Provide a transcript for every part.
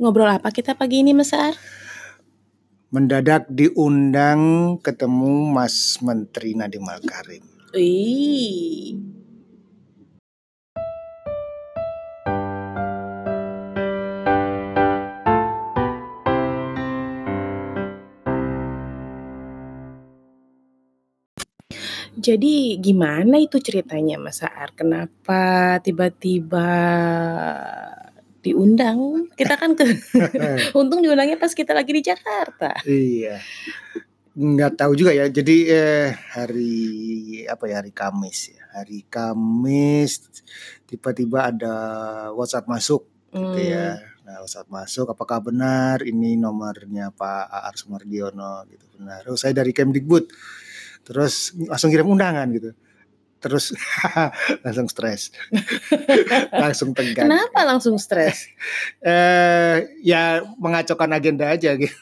Ngobrol apa kita pagi ini, Mas Ar? Mendadak diundang ketemu Mas Menteri Nadiem Makarim. Jadi gimana itu ceritanya Mas Ar? Kenapa tiba-tiba diundang? Kita kan ke untung diundangnya pas kita lagi di Jakarta. Iya. Nggak tahu juga ya. Jadi eh, hari apa ya hari Kamis ya. Hari Kamis tiba-tiba ada WhatsApp masuk gitu ya. Hmm. Nah, WhatsApp masuk apakah benar ini nomornya Pak Aar Sumardiono gitu. Benar. Oh, saya dari Kemdikbud. Terus langsung kirim undangan gitu. Terus langsung stres. langsung tegang. Kenapa langsung stres? Eh ya mengacaukan agenda aja gitu.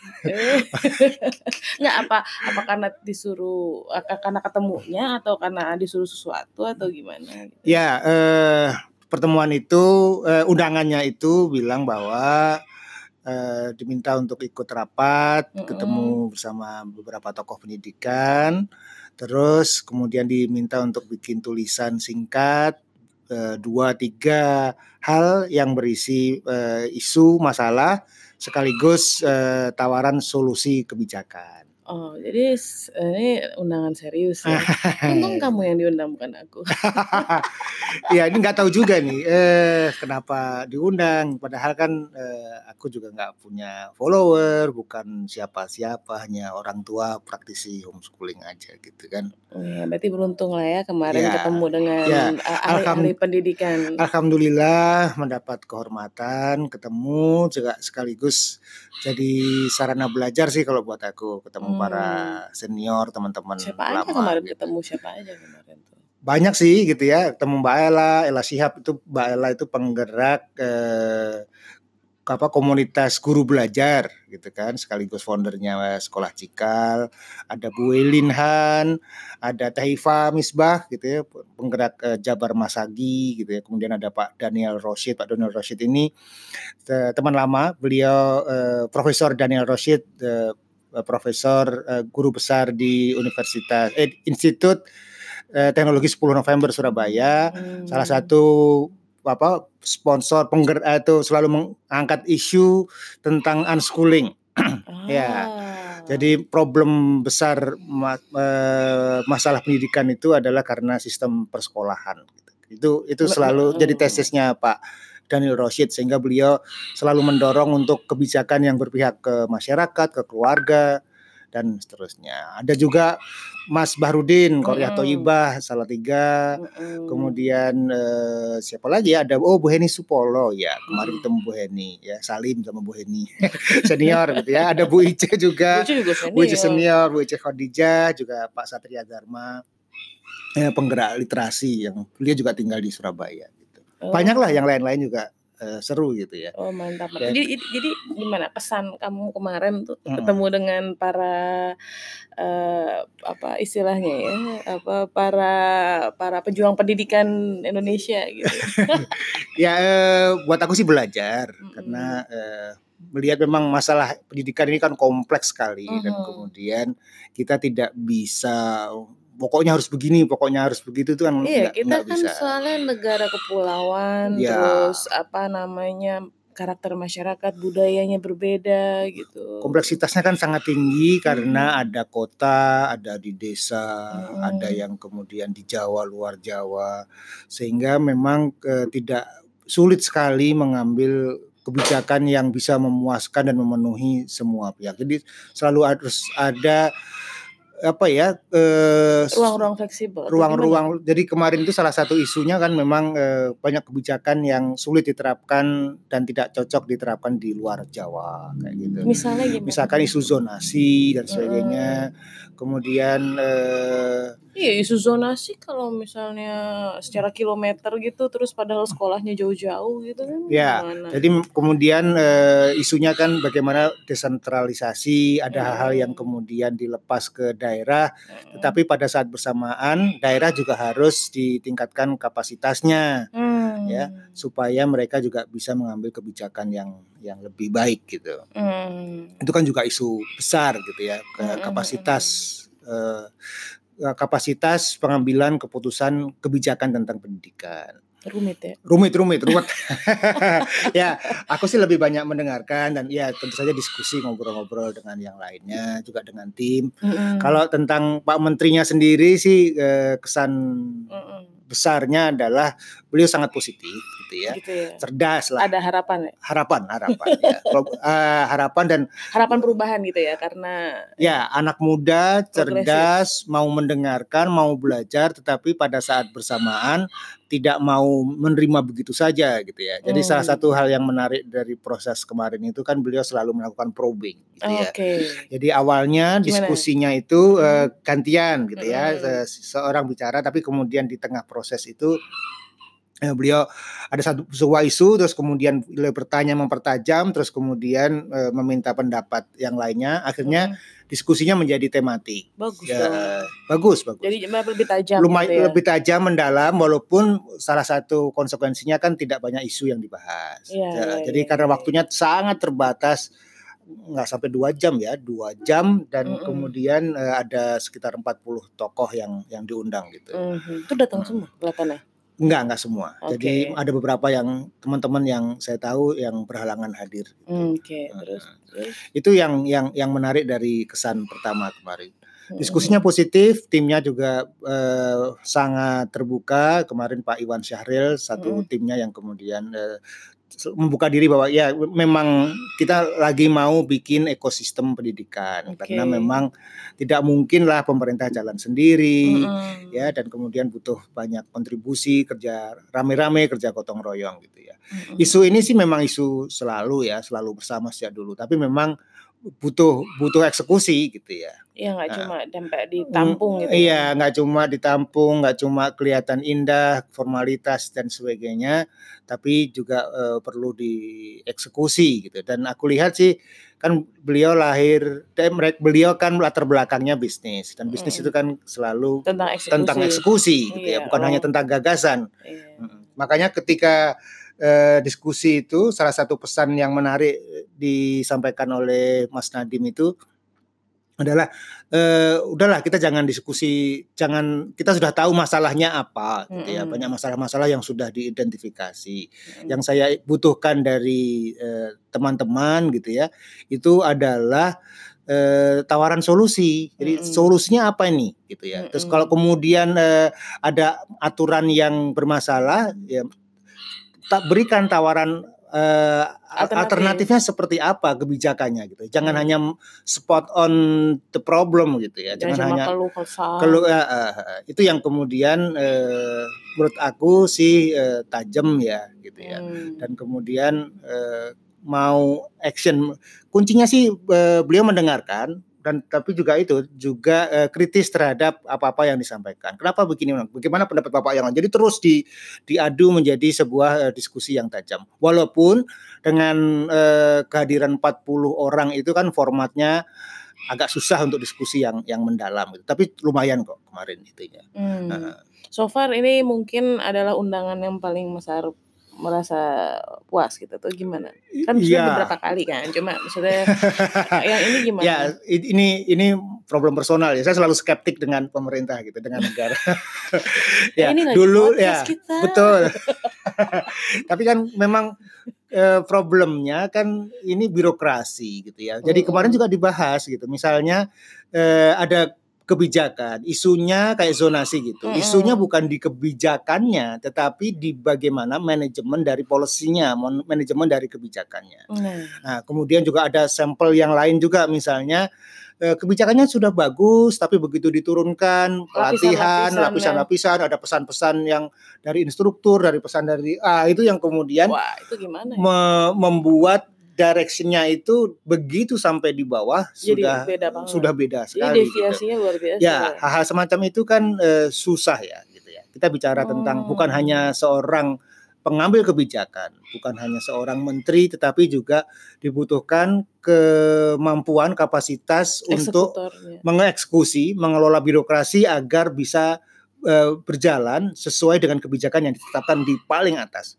Nggak apa apa karena disuruh karena ketemunya atau karena disuruh sesuatu atau gimana? gitu? Ya, eh, pertemuan itu eh, undangannya itu bilang bahwa eh, diminta untuk ikut rapat, Mm-mm. ketemu bersama beberapa tokoh pendidikan, terus kemudian diminta untuk bikin tulisan singkat eh, dua tiga hal yang berisi eh, isu masalah sekaligus eh, tawaran solusi kebijakan. Oh, jadi ini undangan serius ya. Untung kamu yang diundang bukan aku. ya ini nggak tahu juga nih eh kenapa diundang padahal kan eh, aku juga nggak punya follower bukan siapa-siapa hanya orang tua praktisi homeschooling aja gitu kan Oh ya, berarti beruntung lah ya kemarin Ya, ketemu dengan ya. uh, ahli-ahli pendidikan. Alhamdulillah mendapat kehormatan ketemu juga sekaligus jadi sarana belajar sih kalau buat aku ketemu Hmm. Para senior teman-teman Siapa aja lama kemarin gitu. ketemu siapa aja kemarin tuh? banyak sih gitu ya ketemu Mbak Ella Ella Sihab itu Mbak Ella itu penggerak eh, apa komunitas guru belajar gitu kan sekaligus foundernya sekolah Cikal ada Bu Elin Han ada Taifa Misbah gitu ya penggerak eh, Jabar Masagi gitu ya kemudian ada Pak Daniel Roshid Pak Daniel Roshid ini teman lama beliau eh, Profesor Daniel Roshid eh, profesor eh, guru besar di Universitas eh, Institut eh, Teknologi 10 November Surabaya Hmm. salah satu apa sponsor penggerak eh, itu selalu mengangkat isu tentang unschooling. ya, Ah. Jadi problem besar ma- eh, masalah pendidikan itu adalah karena sistem persekolahan. Itu itu selalu mm. jadi tesisnya Pak Daniel Roshid sehingga beliau selalu mendorong untuk kebijakan yang berpihak ke masyarakat, ke keluarga dan seterusnya. Ada juga Mas Bahrudin, Korea. Toyibah, Salatiga, Mm-mm. kemudian eh, siapa lagi ya? ada oh Bu Heni Supolo ya kemarin ketemu Bu Heni ya Salim sama Bu Heni senior gitu ya ada Bu Ice juga juga Bu Ice senior. Bu Ice Khadijah juga Pak Satria Dharma eh, penggerak literasi yang beliau juga tinggal di Surabaya Oh. banyak lah yang lain-lain juga eh, seru gitu ya Oh mantap. Ya. Jadi, jadi gimana kesan kamu kemarin tuh Mm-mm. ketemu dengan para eh, apa istilahnya ya apa para para pejuang pendidikan Indonesia gitu. ya eh, buat aku sih belajar Mm-mm. karena eh, melihat memang masalah pendidikan ini kan kompleks sekali dan Mhm. kemudian kita tidak bisa pokoknya harus begini pokoknya harus begitu itu kan Iya nggak kita nggak kan bisa soalnya negara kepulauan Ya. terus apa namanya karakter masyarakat budayanya berbeda gitu. kompleksitasnya kan sangat tinggi karena ada kota ada di desa Mm-mm. ada yang kemudian di Jawa luar Jawa sehingga memang eh, tidak sulit sekali mengambil kebijakan yang bisa memuaskan dan memenuhi semua pihak jadi selalu harus ada apa ya eh, ruang-ruang fleksibel. ruang-ruang jadi kemarin itu salah satu isunya kan memang eh, banyak kebijakan yang sulit diterapkan dan tidak cocok diterapkan di luar Jawa kayak gitu. gimana? Misalnya gimana? Misalkan isu zonasi dan sebagainya. Kemudian eh, Iya isu zonasi kalau misalnya secara kilometer gitu terus padahal sekolahnya jauh-jauh gitu kan Ya, gimana? jadi kemudian eh, isunya kan bagaimana desentralisasi, ada hal-hal yang Hmm. kemudian dilepas ke daerah, Mm. tetapi pada saat bersamaan daerah juga harus ditingkatkan kapasitasnya. Hmm. ya supaya mereka juga bisa mengambil kebijakan yang yang lebih baik gitu. Mmm. Itu kan juga isu besar gitu ya, ke Mhm kapasitas eee, eee, kapasitas pengambilan keputusan kebijakan tentang pendidikan. Rumit ya? Rumit rumit, ruwet. Ya, aku sih lebih banyak mendengarkan dan ya tentu saja diskusi ngobrol-ngobrol dengan yang lainnya, juga dengan tim. Mhm. Kalau tentang Pak Menterinya sendiri sih, eee, kesan Mhm. Besarnya adalah beliau sangat positif gitu ya, Gitu ya? cerdas lah. Ada harapan ya? Harapan harapan ya, eee, harapan dan Harapan perubahan gitu ya? Karena Ya, anak muda, Progresif. cerdas, mau mendengarkan, mau belajar, tetapi pada saat bersamaan tidak mau menerima begitu saja gitu ya. Jadi salah Mmm. satu hal yang menarik dari proses kemarin itu kan beliau selalu melakukan probing gitu ya. Jadi awalnya Gimana? diskusinya itu, Mhm. eee, gantian gitu ya, Mhm. se seorang bicara tapi kemudian di tengah proses itu, eee, beliau ada satu sebuah isu terus kemudian beliau bertanya mempertajam, terus kemudian, eee, meminta pendapat yang lainnya, akhirnya Mhm. diskusinya menjadi tematik. Bagus Ya, dong. bagus bagus. Jadi lebih tajam Lumay gitu ya? lebih tajam, mendalam, walaupun salah satu konsekuensinya kan tidak banyak isu yang dibahas. Iya Ja iya jadi iya karena iya. waktunya sangat terbatas, nggak sampai 2 jam ya, 2 jam dan Mhm. kemudian, eee, ada sekitar 40 tokoh yang yang diundang gitu. Mhm. Itu datang Mhm. semua kelihatannya? Enggak enggak semua. Jadi Oke. ada beberapa yang teman-teman yang saya tahu yang berhalangan hadir gitu. Mmm, oke. Heeh. terus? Itu yang yang yang menarik dari kesan pertama kemarin. Mhm Diskusinya positif, timnya juga, eee, sangat terbuka. Kemarin Pak Iwan Syahril satu Mhm. timnya yang kemudian, se membuka diri bahwa ya memang kita lagi mau bikin ekosistem pendidikan karena Oke. memang tidak mungkinlah pemerintah jalan sendiri ya Mhm. dan kemudian butuh banyak kontribusi, kerja rame-rame, kerja gotong royong gitu ya. Mhm. Isu ini sih memang isu selalu ya, selalu bersama sejak dulu, tapi memang butuh butuh eksekusi gitu ya. Iya, nggak Heeh. cuma Mmm, ditampung gitu ya? iya, nggak cuma ditampung, nggak cuma kelihatan indah, formalitas dan sebagainya, tapi juga, eee, perlu dieksekusi gitu. Dan aku lihat sih kan beliau lahir dan merek beliau kan latar belakangnya bisnis dan bisnis itu Mhm. kan selalu Tentang tentang eksekusi. eksekusi gitu ya, Iya, bukan hanya oh. tentang gagasan. Iya. Makanya ketika, eee, diskusi itu salah satu pesan yang menarik disampaikan oleh Mas Nadiem itu adalah, eee, udahlah kita jangan diskusi, jangan kita sudah tahu masalahnya apa gitu ya, banyak masalah-masalah yang sudah diidentifikasi. Mhm. Yang saya butuhkan dari, eee, teman-teman gitu ya, itu adalah, eee, tawaran solusi. Jadi Mhm. solusinya apa ini gitu ya. Terus kalau kemudian, eee, ada aturan yang bermasalah ya ta berikan tawaran, a Alternatif. alternatifnya seperti apa kebijakannya gitu. Jangan Mmm. hanya spot on the problem gitu ya, Jangan hanya keluh kesah. keluh heeh heeh. Itu yang kemudian, eee, menurut aku sih, eee, tajam ya gitu ya. Mmm. Dan kemudian, eee, mau action. Kuncinya sih, eee, beliau mendengarkan dan tapi juga itu, juga, eee, kritis terhadap apa-apa yang disampaikan. Kenapa begini, bagaimana pendapat Bapak yang lain? Jadi terus di diadu menjadi sebuah, eee, diskusi yang tajam. Walaupun dengan, eee, kehadiran 40 orang itu kan formatnya agak susah untuk diskusi yang yang mendalam gitu, tapi lumayan kok kemarin itunya. Mmm. Heeh. So far ini mungkin adalah undangan yang paling Mas Aruf merasa puas gitu atau gimana? Kan sudah iya. beberapa kali kan, cuma maksudnya yang ini gimana? Ya, ini ini problem personal ya, saya selalu skeptik dengan pemerintah gitu, dengan negara. Eh, Ya, ini dulu ya, kita. betul. Tapi kan memang, eee, problemnya kan ini birokrasi gitu ya. Jadi kemarin juga dibahas gitu, misalnya, eee, ada kebijakan, isunya kayak zonasi gitu. Isunya bukan di kebijakannya, tetapi di bagaimana manajemen dari policy-nya, mon manajemen dari kebijakannya. Nah. Nah, kemudian juga ada sampel yang lain juga misalnya, eee, kebijakannya sudah bagus, tapi begitu diturunkan pelatihan, Lapisan-lapisannya. lapisan-lapisan, ada pesan-pesan yang dari instruktur, dari pesan dari ah, itu yang kemudian Wah, itu gimana ya? me membuat direction-nya itu begitu sampai di bawah Jadi sudah beda banget. sudah beda Jadi sekali gitu. deviasinya luar biasa Ya, ya? hal-hal semacam itu kan, eee, susah ya gitu ya. Kita bicara tentang bukan hanya Oh. seorang pengambil kebijakan, bukan hanya seorang menteri, tetapi juga dibutuhkan kemampuan, kapasitas untuk mengeksekusi, mengelola birokrasi agar bisa, eee, berjalan sesuai dengan kebijakan yang ditetapkan di paling atas.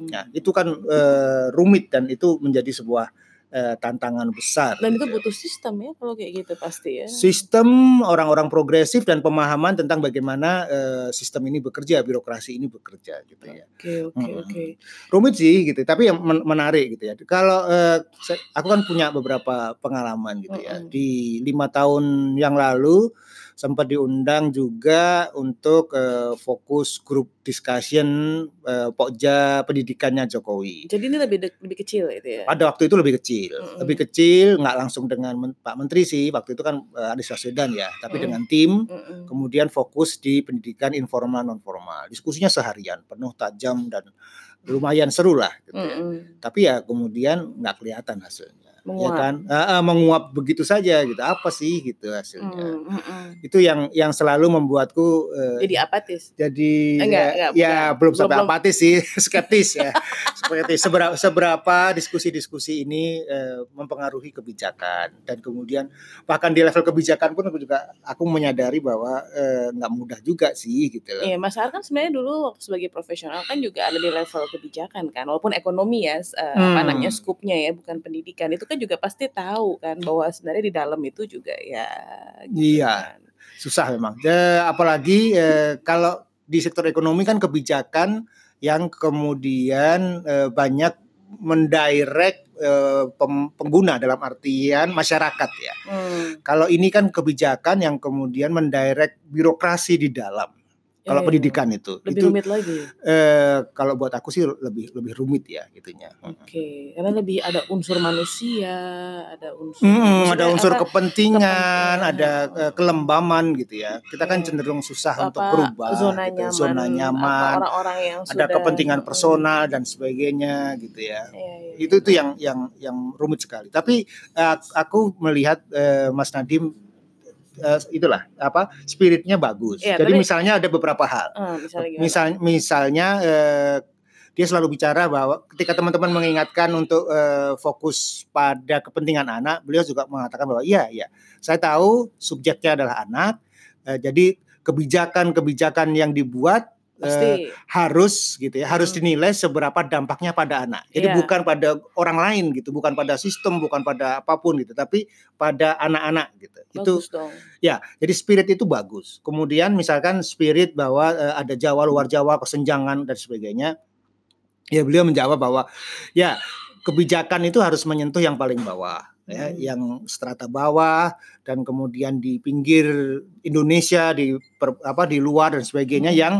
Mhm. Nah, itu kan eh, rumit dan itu menjadi sebuah eh, tantangan besar. Dan itu gitu ya. butuh sistem ya kalau kayak gitu pasti ya. Sistem orang-orang progresif dan pemahaman tentang bagaimana eh, sistem ini bekerja, birokrasi ini bekerja gitu ya. Oke oke Mm-mm. oke. Rumit sih gitu, tapi yang men- menarik gitu ya. Kalau saya- aku kan punya beberapa pengalaman gitu ya. Di lima tahun yang lalu sempat diundang juga untuk eh, fokus grup discussion eh, Pokja pendidikannya Jokowi. Jadi ini lebih lebih kecil itu ya. Pada waktu itu lebih kecil, Mm-mm. lebih kecil, nggak langsung dengan men- Pak Menteri sih. Waktu itu kan eh, Anies Baswedan ya, tapi Mm-mm. dengan tim. Mm-mm. Kemudian fokus di pendidikan informal non formal. Diskusinya seharian, penuh tajam dan lumayan seru lah. Gitu ya. Mm-mm. Tapi ya kemudian nggak kelihatan hasilnya. Ya Menguap. kan, Ah, ah, menguap begitu saja gitu. Apa sih gitu hasilnya? Mm, mm-mm. Itu yang yang selalu membuatku eh, Jadi apatis. jadi Enggak, ya, enggak, ya bukan. belum sampai Belum- apatis sih skeptis ya seperti seberapa, seberapa diskusi-diskusi ini eh, mempengaruhi kebijakan dan kemudian bahkan di level kebijakan pun aku juga aku menyadari bahwa eh, nggak mudah juga sih gitu loh. Iya, Mas Ar kan sebenarnya dulu waktu sebagai profesional kan juga ada di level kebijakan kan, walaupun ekonomi ya, s- eh, apa Hmm. namanya skupnya ya, bukan pendidikan. Itu kan juga pasti tahu kan bahwa sebenarnya di dalam itu juga ya. gitu Iya. kan. susah memang. Apalagi eh, kalau di sektor ekonomi kan kebijakan yang kemudian eh, banyak mendirect eh, pem- pengguna dalam artian masyarakat ya. Hmm. Kalau ini kan kebijakan yang kemudian mendirect birokrasi di dalam. Kalau Iya, pendidikan itu, lebih itu rumit lagi. eh, kalau buat aku sih lebih lebih rumit ya gitunya. Oke, karena lebih ada unsur manusia, ada unsur Mm, ada unsur apa, kepentingan, kepentingan. ada eh, kelembaman gitu ya. Kita kan cenderung susah untuk apa, berubah, zona gitu. nyaman, zona nyaman, orang-orang yang ada sudah kepentingan personal dan sebagainya gitu ya. iya, iya, Itu itu yang yang yang rumit sekali. Tapi eh, aku melihat eh, Mas Nadim eh, itulah apa spiritnya bagus. Iya, Jadi tapi- misalnya ada beberapa hal. Ah, misalnya gimana? Misal, misalnya eh, dia selalu bicara bahwa ketika teman-teman mengingatkan untuk eh, fokus pada kepentingan anak, beliau juga mengatakan bahwa iya, iya, saya tahu subjeknya adalah anak, eh, jadi kebijakan-kebijakan yang dibuat eh, pasti harus gitu ya, harus Hmm. dinilai seberapa dampaknya pada anak. Jadi Iya. bukan pada orang lain gitu, bukan pada sistem, bukan pada apa pun gitu, tapi pada anak-anak gitu. Itu bagus dong. Ya, jadi spirit itu bagus. Kemudian misalkan spirit bahwa eh, ada Jawa luar Jawa, kesenjangan dan sebagainya. Ya beliau menjawab bahwa ya kebijakan itu harus menyentuh yang paling bawah, ya, Hmm. yang strata bawah dan kemudian di pinggir Indonesia di per- apa di luar dan sebagainya Hmm. yang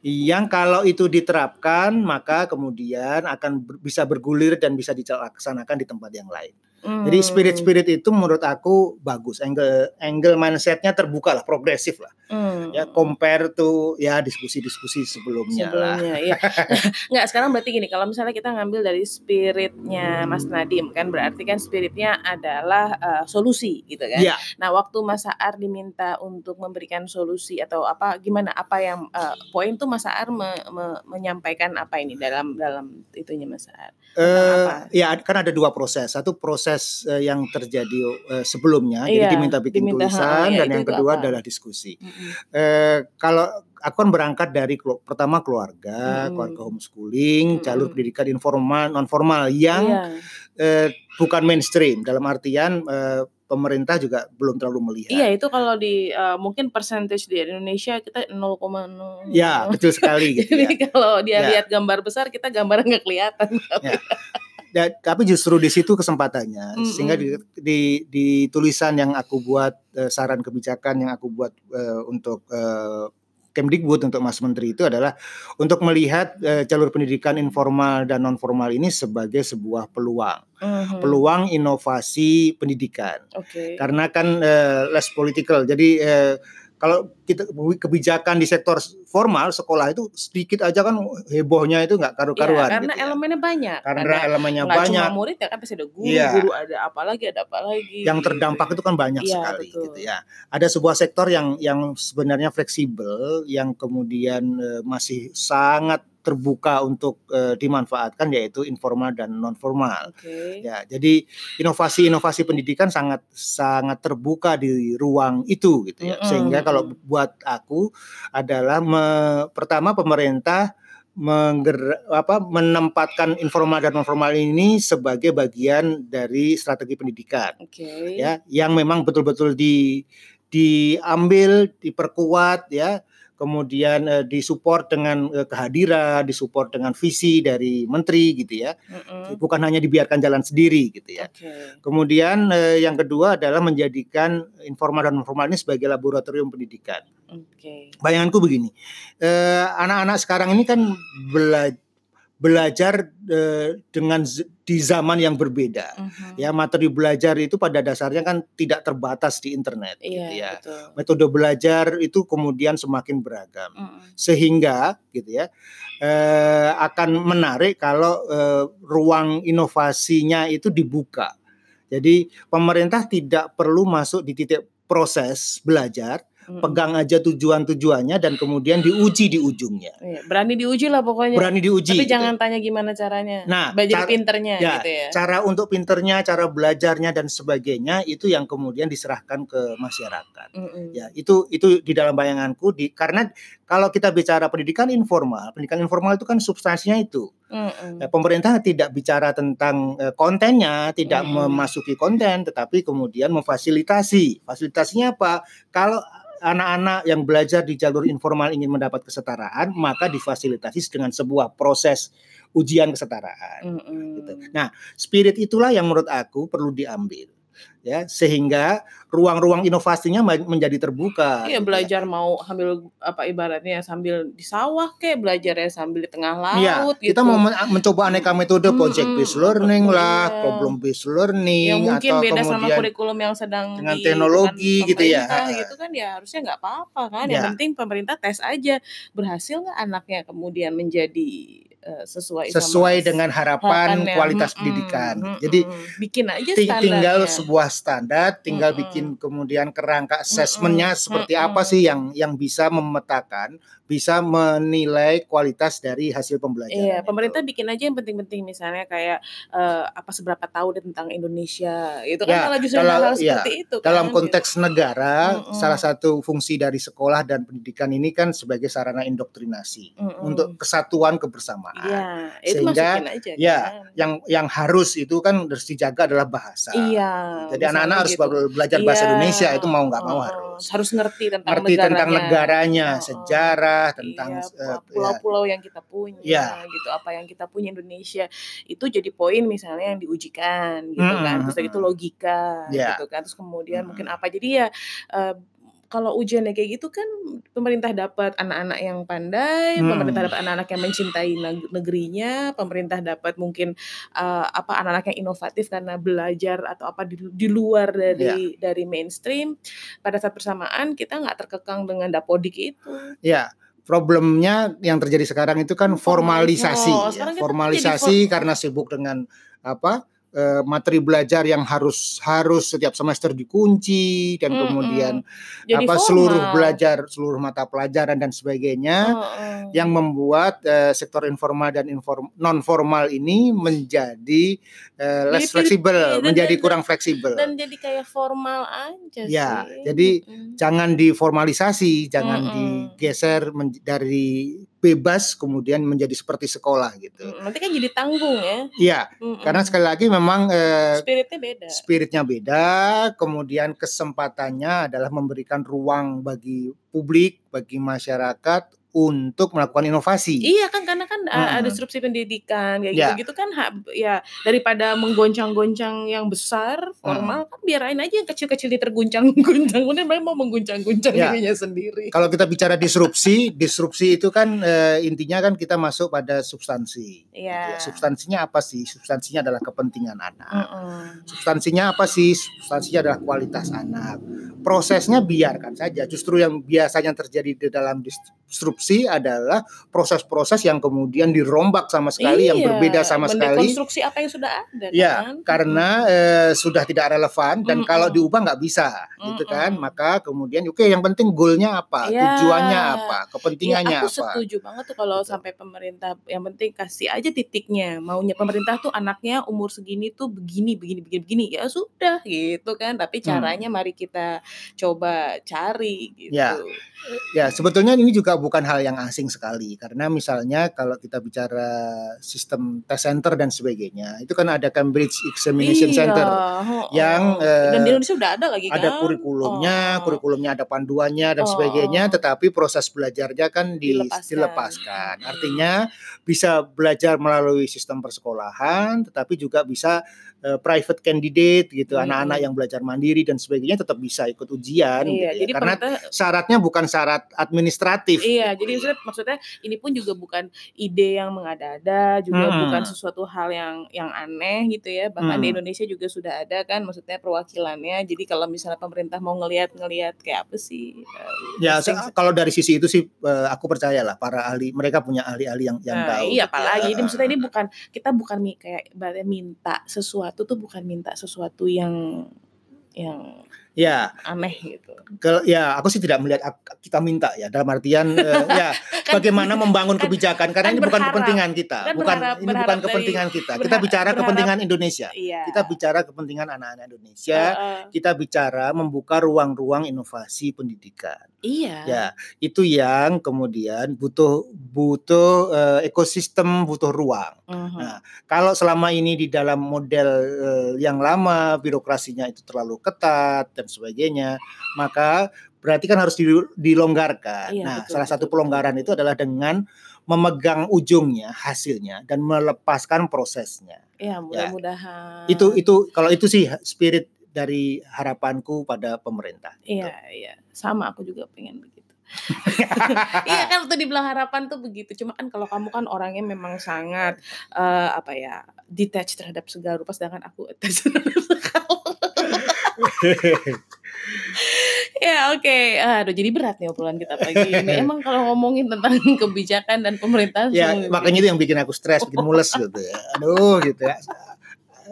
yang kalau itu diterapkan maka kemudian akan bisa bergulir dan bisa dilaksanakan di tempat yang lain. Jadi Hmm. spirit-spirit itu menurut aku bagus. Angle angle mindsetnya terbuka lah, progresif lah. Hmm. Ya compare to ya diskusi-diskusi sebelumnya, lah. sebelumnya ya nggak sekarang berarti gini kalau misalnya kita ngambil dari spiritnya Mas Nadim kan berarti kan spiritnya adalah eh, solusi gitu kan Ya, nah waktu Mas Saar diminta untuk memberikan solusi atau apa gimana apa yang eh, poin tuh Mas Saar me- me- menyampaikan apa ini dalam dalam itunya Mas Saar eh, apa? ya kan ada dua proses. Satu proses eh, yang terjadi eh, sebelumnya, Iya, jadi diminta bikin diminta, ha, tulisan, ya, dan itu- yang itu kedua apa? adalah diskusi. Mm-mm. Eh, kalau aku kan berangkat dari kelu- pertama keluarga, Mm-mm. keluarga homeschooling, jalur Mm-mm. pendidikan informal, non formal yang Iya. eh, bukan mainstream dalam artian eh, pemerintah juga belum terlalu melihat. Iya itu kalau di eh, mungkin percentage di Indonesia kita 0,0 Ya, betul sekali gitu ya. Jadi kalau dia Ya. lihat gambar besar kita gambarnya nggak kelihatan. Dan, tapi justru di situ kesempatannya, Mm-mm. sehingga di, di, di tulisan yang aku buat eh, saran kebijakan yang aku buat eh, untuk eh, Kemdikbud untuk Mas Menteri itu adalah untuk melihat eh, jalur pendidikan informal dan non formal ini sebagai sebuah peluang, Mhm. peluang inovasi pendidikan. Oke. Karena kan eh, less political, jadi eh, kalau kita kebijakan di sektor formal sekolah itu sedikit aja kan hebohnya itu nggak Iya, karu-karuan karena gitu ya. elemennya banyak. karena Ada elemennya nggak banyak cuma murid ya kan pasti ada guru, Iya. guru ada apa lagi, ada apa lagi. yang gitu. terdampak itu kan banyak Iya, sekali betul. gitu ya. Ada sebuah sektor yang yang sebenarnya fleksibel yang kemudian eh, masih sangat terbuka untuk eh, dimanfaatkan yaitu informal dan non formal. Oke. Ya, jadi inovasi-inovasi pendidikan sangat sangat terbuka di ruang itu gitu ya. Mm-mm, Sehingga kalau buat aku adalah me- pertama pemerintah mengger apa menempatkan informal dan non formal ini sebagai bagian dari strategi pendidikan Oke. ya yang memang betul-betul di diambil diperkuat ya kemudian eh, disupport dengan eh, kehadiran disupport dengan visi dari menteri gitu ya Mm-mm. bukan hanya dibiarkan jalan sendiri gitu ya Oke. kemudian eh, yang kedua adalah menjadikan informal dan formal ini sebagai laboratorium pendidikan Oke. bayanganku begini eh, anak-anak sekarang ini kan bela- belajar eh, dengan di zaman yang berbeda Mhm. ya materi belajar itu pada dasarnya kan tidak terbatas di internet gitu Iya, ya betul. metode belajar itu kemudian semakin beragam Mm-mm. sehingga gitu ya eh, akan menarik kalau eh, ruang inovasinya itu dibuka jadi pemerintah tidak perlu masuk di titik proses belajar. Pegang aja tujuan-tujuannya dan kemudian diuji di ujungnya Iya, berani diuji lah pokoknya. berani diuji Tapi gitu. jangan tanya gimana caranya. Nah, belajar cara- pinternya ya, gitu ya. cara untuk pinternya cara belajarnya dan sebagainya itu yang kemudian diserahkan ke masyarakat Mm-mm. ya itu itu di dalam bayanganku di karena kalau kita bicara pendidikan informal pendidikan informal itu kan substansinya itu Mm-mm. Ya, pemerintah tidak bicara tentang eh, kontennya tidak Mm-mm. memasuki konten tetapi kemudian memfasilitasi fasilitasinya apa kalau anak-anak yang belajar di jalur informal ingin mendapat kesetaraan maka difasilitasi dengan sebuah proses ujian kesetaraan Mm-mm. gitu. Nah, spirit itulah yang menurut aku perlu diambil ya sehingga ruang-ruang inovasinya menjadi terbuka. Iya gitu ya. belajar mau sambil apa ibaratnya sambil di sawah kayak belajarnya sambil di tengah laut Iya, gitu. kita mau men- mencoba aneka metode Mm-mm, project based learning lah, iya. problem based learning yang mungkin atau beda sama kurikulum yang sedang dengan di- teknologi dengan gitu ya. gitu kan ya harusnya nggak apa-apa kan yang Ya. penting pemerintah tes aja berhasil nggak anaknya kemudian menjadi eh, sesuai sesuai sama dengan harapan harapannya. kualitas Mm-mm, pendidikan. mm-mm. Jadi bikin aja ting- tinggal sebuah standar, tinggal Mm-mm. bikin kemudian kerangka assessmentnya Mm-mm, seperti mm-mm. apa sih yang yang bisa memetakan, bisa menilai kualitas dari hasil pembelajaran. Iya, itu. pemerintah bikin aja yang penting-penting misalnya kayak eh, apa seberapa tahu dia tentang Indonesia. Itu kan Ya, kalau justru kalau- hal ya, seperti itu dalam kan, konteks negara, Mm-mm. salah satu fungsi dari sekolah dan pendidikan ini kan sebagai sarana indoktrinasi gitu. Mm-mm. untuk kesatuan kebersamaan. Iya, itu Sehingga, aja ya, kan. Yang yang harus itu kan harus dijaga adalah bahasa. Iya. Jadi anak-anak harus gitu. belajar bahasa Iya, Indonesia itu mau nggak mau uh-uh. harus. Harus ngerti tentang Ngerti tentang negaranya, Uh-uh. sejarah, tentang Iya, eh, ya, pulau-pulau yang kita punya Iya. gitu apa yang kita punya Indonesia itu jadi poin misalnya yang diujikan gitu kan Mm-mm, terus itu mm-mm. logika Iya. gitu kan terus kemudian mungkin Mm-mm. apa jadi ya eh, kalau ujiannya kayak gitu kan pemerintah dapat anak-anak yang pandai, Hmm. pemerintah dapat anak-anak yang mencintai neg- negerinya, pemerintah dapat mungkin eh, apa anak-anak yang inovatif karena belajar atau apa di, di luar dari dari mainstream. Pada saat bersamaan kita nggak terkekang dengan dapodik itu. Ya, problemnya yang terjadi sekarang itu kan formalisasi. Oh, ya. Formalisasi for- karena sibuk dengan apa eh, materi belajar yang harus harus setiap semester dikunci dan Mm-mm. kemudian Jadi apa formal. seluruh belajar seluruh mata pelajaran dan sebagainya Heeh. yang membuat eh, sektor informal dan inform, non formal ini menjadi eh, less fleksibel, menjadi dan- kurang fleksibel. dan jadi kayak formal aja Ya, sih. jadi Mm. jangan diformalisasi, jangan Mm-mm. digeser men- dari bebas kemudian menjadi seperti sekolah gitu. Mm, nanti kan jadi tanggung ya. Iya, karena sekali lagi memang eh, spiritnya beda. spiritnya beda, kemudian kesempatannya adalah memberikan ruang bagi publik, bagi masyarakat untuk melakukan inovasi. Iya kan karena kan Mm-mm. ada disrupsi pendidikan kayak Ya. gitu-gitu kan ya daripada menggoncang-goncang yang besar formal kan biarain aja yang kecil-kecil diterguncang-guncang kemudian mereka mau mengguncang-guncang Ya. dirinya sendiri. Kalau kita bicara disrupsi, disrupsi itu kan eh, intinya kan kita masuk pada substansi. gitu Iya. ya. Substansinya apa sih? Substansinya adalah kepentingan anak. Mm-mm. Substansinya apa sih? Substansinya adalah kualitas anak. Prosesnya biarkan saja. Justru yang biasanya terjadi di dalam disrupsi adalah proses-proses yang kemudian dirombak sama sekali, yang Iya, berbeda sama sekali. mendekonstruksi apa yang sudah ada Ya, kan. karena eh, sudah tidak relevan dan Mm-mm. kalau diubah nggak bisa, gitu kan? Maka kemudian, oke, yang penting goalnya apa, Ya. tujuannya apa, kepentingannya aku apa. setuju banget tuh kalau Gitu. sampai pemerintah yang penting kasih aja titiknya. Maunya pemerintah tuh anaknya umur segini tuh begini begini begini begini. Ya sudah gitu kan. Tapi Hmm. caranya mari kita coba cari gitu. Ya. Ya, sebetulnya ini juga bukan hal yang asing sekali karena misalnya kalau kita bicara sistem test center dan sebagainya itu kan ada Cambridge Examination Iya, Center heeh. yang, dan di eh, Indonesia udah ada lagi kan? ada kurikulumnya, Oh. kurikulumnya ada panduannya dan Oh. sebagainya, tetapi proses belajarnya kan di- Dilepaskan. dilepaskan. Artinya bisa belajar melalui sistem persekolahan, tetapi juga bisa eh, private candidate gitu, Hmm. anak-anak yang belajar mandiri dan sebagainya tetap bisa ikut ujian gitu Iya, ya. jadi Karena pemerintah syaratnya bukan syarat administratif. Iya, gitu. jadi maksudnya, maksudnya ini pun juga bukan ide yang mengada-ada, juga Hmm. bukan sesuatu hal yang yang aneh gitu ya. Bahkan di Hmm. Indonesia juga sudah ada kan, maksudnya perwakilannya. Jadi kalau misalnya pemerintah mau ngelihat-ngelihat kayak apa sih? eh, Ya, kalau dari sisi itu sih eh, aku percaya lah para ahli mereka punya ahli-ahli yang yang Nah, tahu. iya gitu ya. apalagi ini maksudnya ini bukan kita bukan kayak minta sesuatu tuh bukan minta sesuatu yang yang Ya, aneh gitu. ke, ya aku sih tidak melihat kita minta ya dalam artian eh, ya bagaimana membangun kan- kebijakan karena kan ini bukan berharap. kepentingan kita, Kan bukan berharap- ini bukan berharap kepentingan kita. Kita berharap- bicara berharap- kepentingan Indonesia. Iya. Kita bicara kepentingan anak-anak Indonesia. Heeh. Kita bicara membuka ruang-ruang inovasi pendidikan. iya. Ya, itu yang kemudian butuh butuh eh, ekosistem, butuh ruang. Mhm. Nah, Kalau selama ini di dalam model eh, yang lama birokrasinya itu terlalu ketat dan sebagainya, maka berarti kan harus di- dilonggarkan. Iya, nah, betul, salah satu pelonggaran betul. itu adalah dengan memegang ujungnya, hasilnya dan melepaskan prosesnya. Ya, mudah-mudahan. Itu itu kalau itu sih spirit dari harapanku pada pemerintah. Iya, iya. Sama aku juga pengen begitu. iya kan waktu dibilang harapan tuh begitu. Cuma kan kalau kamu kan orangnya memang sangat eh, apa ya, detached terhadap segala rupa sedangkan aku attached terhadap. Ya oke. Aduh jadi berat nih obrolan kita pagi ini. Emang kalau ngomongin tentang kebijakan dan pemerintahan ya, sungguh makanya itu yang bikin aku stres, bikin mules gitu ya. Aduh gitu ya.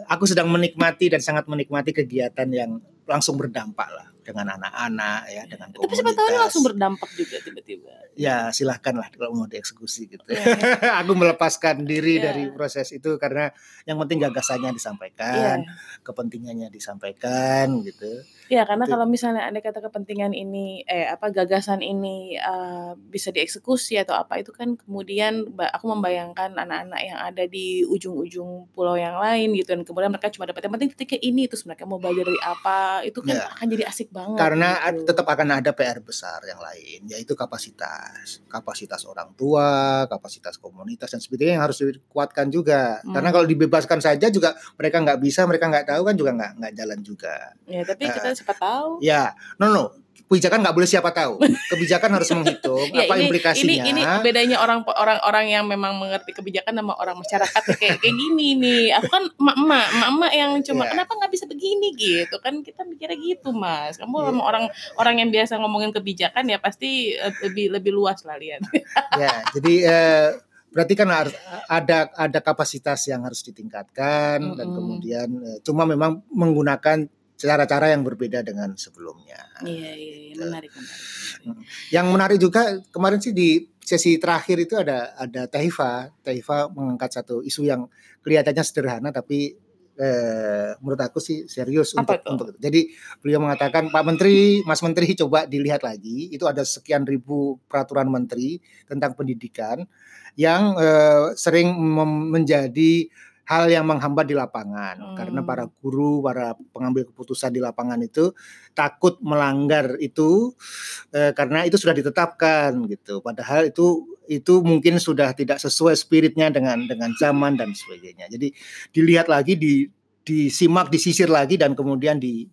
Aku sedang menikmati dan sangat menikmati kegiatan yang langsung berdampak lah dengan anak-anak ya, dengan Tapi siapa tahu komunitas. langsung berdampak juga tiba-tiba. Ya silahkan lah kalau mau dieksekusi gitu. Iya. aku melepaskan diri Iya. dari proses itu karena yang penting gagasannya Iya. disampaikan, kepentingannya disampaikan gitu. Ya karena Gitu. kalau misalnya ada kata kepentingan ini eh apa gagasan ini eh, bisa dieksekusi atau apa itu kan kemudian aku membayangkan anak-anak yang ada di ujung-ujung pulau yang lain gitu dan kemudian mereka cuma dapat yang penting ketika ini terus mereka mau belajar dari apa itu kan Ya. akan jadi asik banget Karena ad- gitu. tetap akan ada PR besar yang lain, yaitu kapasitas, kapasitas orang tua, kapasitas komunitas dan sebagainya yang harus dikuatkan juga. Karena Hmm. kalau dibebaskan saja juga mereka nggak bisa, mereka nggak tahu kan juga nggak nggak jalan juga. ya tapi Eh, kita siapa tahu Ya, no no, kebijakan nggak boleh siapa tahu. Kebijakan harus menghitung ya apa ini implikasinya. ini ini bedanya orang orang orang yang memang mengerti kebijakan sama orang masyarakat kayak kayak gini nih aku kan emak-emak emak-emak yang cuma Iya. kenapa nggak bisa begini gitu kan kita mikirnya gitu mas kamu Iya. sama orang orang yang biasa ngomongin kebijakan ya pasti eh, lebih lebih luas lah lihat ya, jadi eh, berarti kan harus ada ada kapasitas yang harus ditingkatkan dan Mm-mm. kemudian eh, cuma memang menggunakan cara-cara yang berbeda dengan sebelumnya. iya iya iya, menarik menarik Yang menarik juga kemarin sih di sesi terakhir itu ada ada Taifa. Taifa mengangkat satu isu yang kelihatannya sederhana tapi eh, menurut aku sih serius Apa untuk itu? untuk itu. Jadi beliau mengatakan Pak Menteri, Mas Menteri coba dilihat lagi itu ada sekian ribu peraturan menteri tentang pendidikan yang eh, sering menjadi hal yang menghambat di lapangan karena Hmm. para guru, para pengambil keputusan di lapangan itu takut melanggar itu eh, karena itu sudah ditetapkan gitu. Padahal itu itu mungkin sudah tidak sesuai spiritnya dengan dengan zaman dan sebagainya. Jadi dilihat lagi, di disimak, disisir lagi dan kemudian di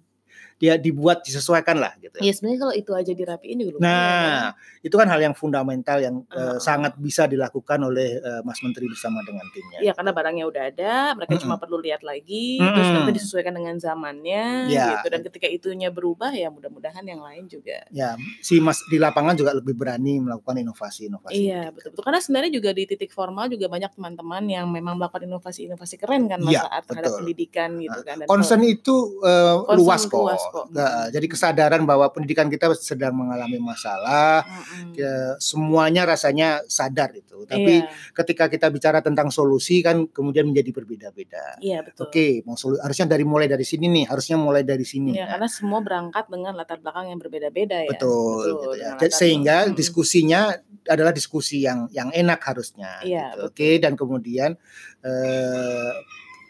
dia dibuat disesuaikan lah gitu. ya sebenarnya kalau itu aja dirapiin juga lumayan ya. Nah, itu kan hal yang fundamental yang Ah. eh, sangat bisa dilakukan oleh eh, Mas Menteri bersama dengan timnya. Iya karena barangnya udah ada, mereka cuma Mm-mm. perlu lihat lagi, terus Mm-mm. nanti disesuaikan dengan zamannya, Ya. gitu. Dan ketika itunya berubah, ya mudah-mudahan yang lain juga. Ya, si Mas di lapangan juga lebih berani melakukan inovasi-inovasi. Iya betul betul. Karena sebenarnya juga di titik formal juga banyak teman-teman yang memang melakukan inovasi-inovasi keren kan mas Iya, saat terhadap pendidikan gitu kan. Dan Concern itu eh, Concern luas kok. luas Nah, jadi kesadaran bahwa pendidikan kita sedang mengalami masalah, Mm-mm. ya, semuanya rasanya sadar itu. Tapi Iya, ketika kita bicara tentang solusi kan kemudian menjadi berbeda-beda. iya betul. Oke, mau solu- harusnya dari mulai dari sini nih, harusnya mulai dari sini. Ya, karena semua berangkat dengan latar belakang yang berbeda-beda ya. Betul, gitu ya. latar Sehingga. Mm-mm. diskusinya adalah diskusi yang yang enak harusnya. Iya, gitu. Oke, dan kemudian eh,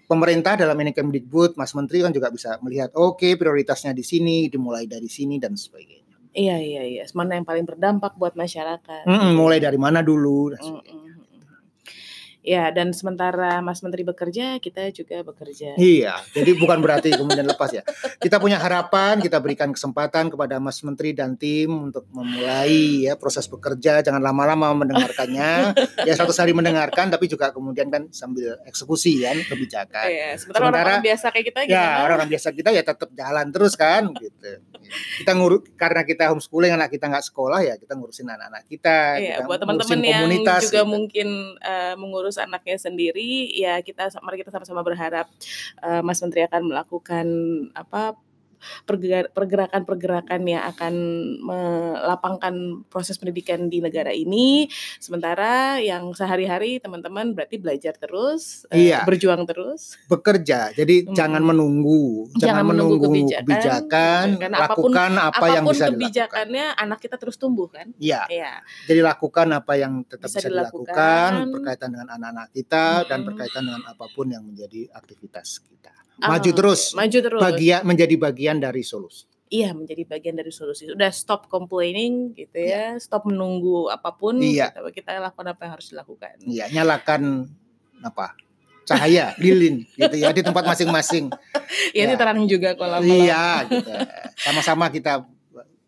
pemerintah dalam ini Kemdikbud, Mas Menteri kan juga bisa melihat, oke prioritasnya di sini, dimulai dari sini dan sebagainya. Iya, iya, iya. Mana yang paling berdampak buat masyarakat. Mm-mm, mulai dari mana dulu dan sebagainya. Mm-mm. Ya, dan sementara Mas Menteri bekerja, kita juga bekerja. Iya, jadi bukan berarti kemudian lepas ya. Kita punya harapan, kita berikan kesempatan kepada Mas Menteri dan tim untuk memulai ya proses bekerja, jangan lama-lama mendengarkannya. ya satu hari mendengarkan, tapi juga kemudian kan sambil eksekusi kan kebijakan. Iya, sementara Sementara- orang-orang biasa kayak kita Ya orang-orang biasa kita ya tetap jalan terus kan gitu. Kita ngurus karena kita homeschooling anak kita nggak sekolah ya kita ngurusin anak-anak kita. Iya, kita buat teman-teman yang komunitas, juga gitu. mungkin eh, mengurus anaknya sendiri, ya kita mari kita sama-sama berharap eh, Mas Menteri akan melakukan apa pergerakan-pergerakan yang akan melapangkan proses pendidikan di negara ini. Sementara yang sehari-hari teman-teman berarti belajar terus, eh, Iya. berjuang terus. bekerja. Jadi Hmm. jangan menunggu, Jangan jangan, menunggu kebijakan. kebijakan, Karena apapun- lakukan apa yang Apa pun bisa dilakukan. kebijakannya, anak kita terus tumbuh kan? Iya, Iya. jadi lakukan apa yang tetap Bisa bisa, dilakukan. dilakukan berkaitan dengan anak-anak kita dan Mm-mm. berkaitan dengan apa pun yang menjadi aktivitas kita. Maju terus, Maju terus. bagian menjadi bagian dari solusi. Iya, menjadi bagian dari solusi. Udah stop complaining gitu ya, stop menunggu apa pun. Iya. Kita, kita lakukan apa yang harus dilakukan. Iya, nyalakan apa? Cahaya lilin gitu ya di tempat masing-masing. Ya, ini Ya. terang juga kolam Iya, gitu. Sama-sama kita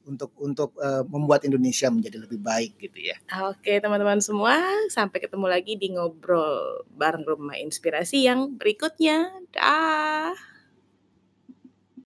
untuk untuk eh, membuat Indonesia menjadi lebih baik gitu ya. Oke, teman-teman semua, sampai ketemu lagi di ngobrol bareng Rumah Inspirasi yang berikutnya. Dah.